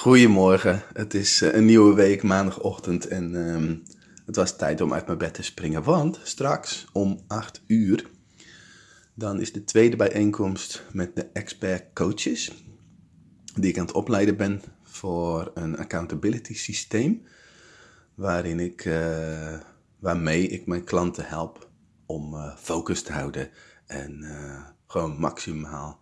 Goedemorgen, het is eh, een nieuwe week, maandagochtend en ehm, het was tijd om uit mijn bed te springen, want straks om 8 uur, dan is de tweede bijeenkomst met de expert coaches, die ik aan het opleiden ben voor een accountability systeem, waarin ik, uh, waarmee ik mijn klanten help om uh, focus te houden en gewoon maximaal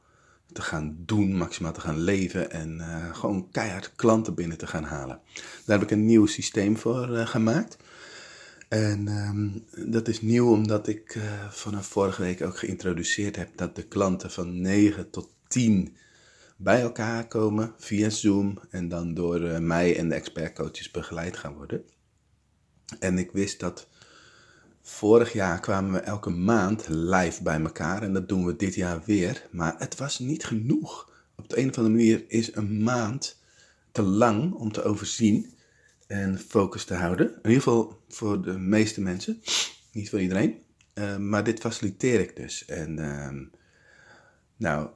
te gaan doen, maximaal te gaan leven en uh, gewoon keihard klanten binnen te gaan halen. Daar heb ik een nieuw systeem voor uh, gemaakt. En um, dat is nieuw omdat ik uh, vanaf vorige week ook geïntroduceerd heb dat de klanten van 9 tot 10 bij elkaar komen via Zoom en dan door mij en de expertcoaches begeleid gaan worden. En ik wist dat Vorig jaar kwamen we elke maand live bij elkaar en dat doen we dit jaar weer. Maar het was niet genoeg. Op de een of andere manier is een maand te lang om te overzien en focus te houden. In ieder geval voor de meeste mensen, niet voor iedereen. Uh, maar dit faciliteer ik dus. En uh, nou,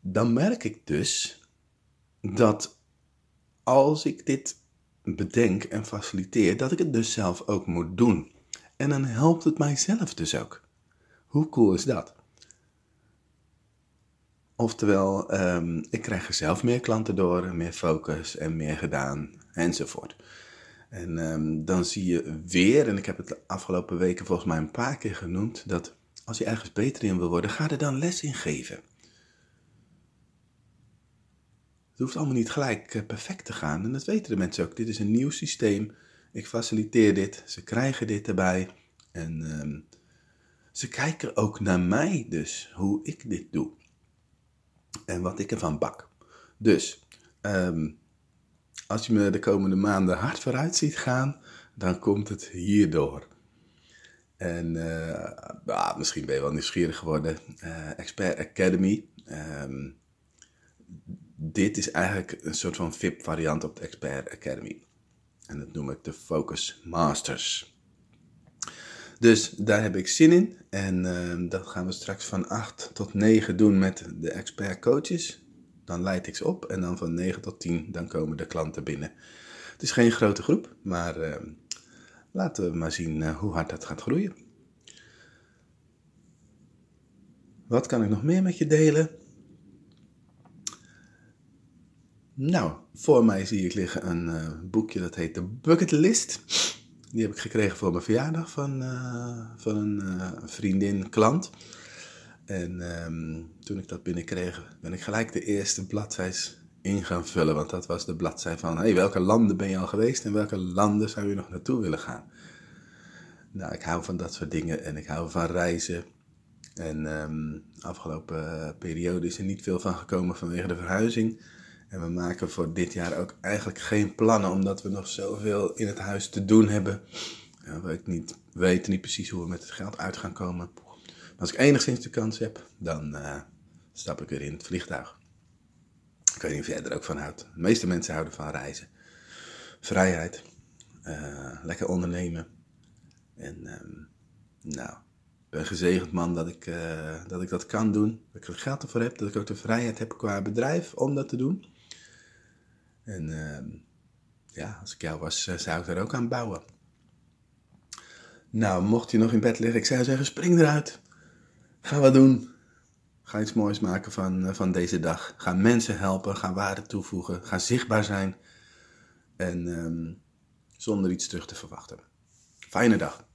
dan merk ik dus dat als ik dit bedenk en faciliteer, dat ik het dus zelf ook moet doen. En dan helpt het mijzelf dus ook. Hoe cool is dat? Oftewel, um, ik krijg er zelf meer klanten door, meer focus en meer gedaan enzovoort. En um, dan zie je weer, en ik heb het de afgelopen weken volgens mij een paar keer genoemd, dat als je ergens beter in wil worden, ga er dan les in geven. Het hoeft allemaal niet gelijk eh, perfect te gaan. En dat weten de mensen ook. Dit is een nieuw systeem. Ik faciliteer dit, ze krijgen dit erbij. En um, ze kijken ook naar mij dus, hoe ik dit doe. En wat ik ervan bak. Dus, um, als je me de komende maanden hard vooruit ziet gaan, dan komt het hierdoor. En uh, misschien ben je wel nieuwsgierig geworden. Uh, Expert Academy. Um, dit is eigenlijk een soort van VIP-variant op de Expert Academy. En dat noem ik de Focus Masters. Dus daar heb ik zin in. En uh, dat gaan we straks van 8 tot 9 doen met de expert coaches. Dan leid ik ze op. En dan van 9 tot 10 dan komen de klanten binnen. Het is geen grote groep, maar uh, laten we maar zien uh, hoe hard dat gaat groeien. Wat kan ik nog meer met je delen? Nou, voor mij zie ik liggen een uh, boekje dat heet de Bucket List. Die heb ik gekregen voor mijn verjaardag van, uh, van een uh, vriendin, klant. En um, toen ik dat binnenkreeg, ben ik gelijk de eerste bladzijs in gaan vullen. Want dat was de bladzij van, hey, welke landen ben je al geweest en welke landen zou je nog naartoe willen gaan? Nou, ik hou van dat soort dingen en ik hou van reizen. En um, afgelopen periode is er niet veel van gekomen vanwege de verhuizing. En we maken voor dit jaar ook eigenlijk geen plannen, omdat we nog zoveel in het huis te doen hebben. Ja, we niet, weten niet precies hoe we met het geld uit gaan komen. Maar als ik enigszins de kans heb, dan uh, stap ik weer in het vliegtuig. Ik weet niet of jij er ook van houdt. De meeste mensen houden van reizen. Vrijheid. Uh, lekker ondernemen. En uh, nou, ik ben gezegend man dat ik, uh, dat ik dat kan doen. Dat ik er geld ervoor heb. Dat ik ook de vrijheid heb qua bedrijf om dat te doen. En uh, ja, als ik jou was, eh, zou ik daar ook aan bouwen. Nou, mocht je nog in bed liggen, ik zou zeggen, spring eruit. Ga wat doen. Ga iets moois maken van, uh, van deze dag. Ga mensen helpen, ga waarde toevoegen, ga zichtbaar zijn. En um, zonder iets terug te verwachten. Fijne dag.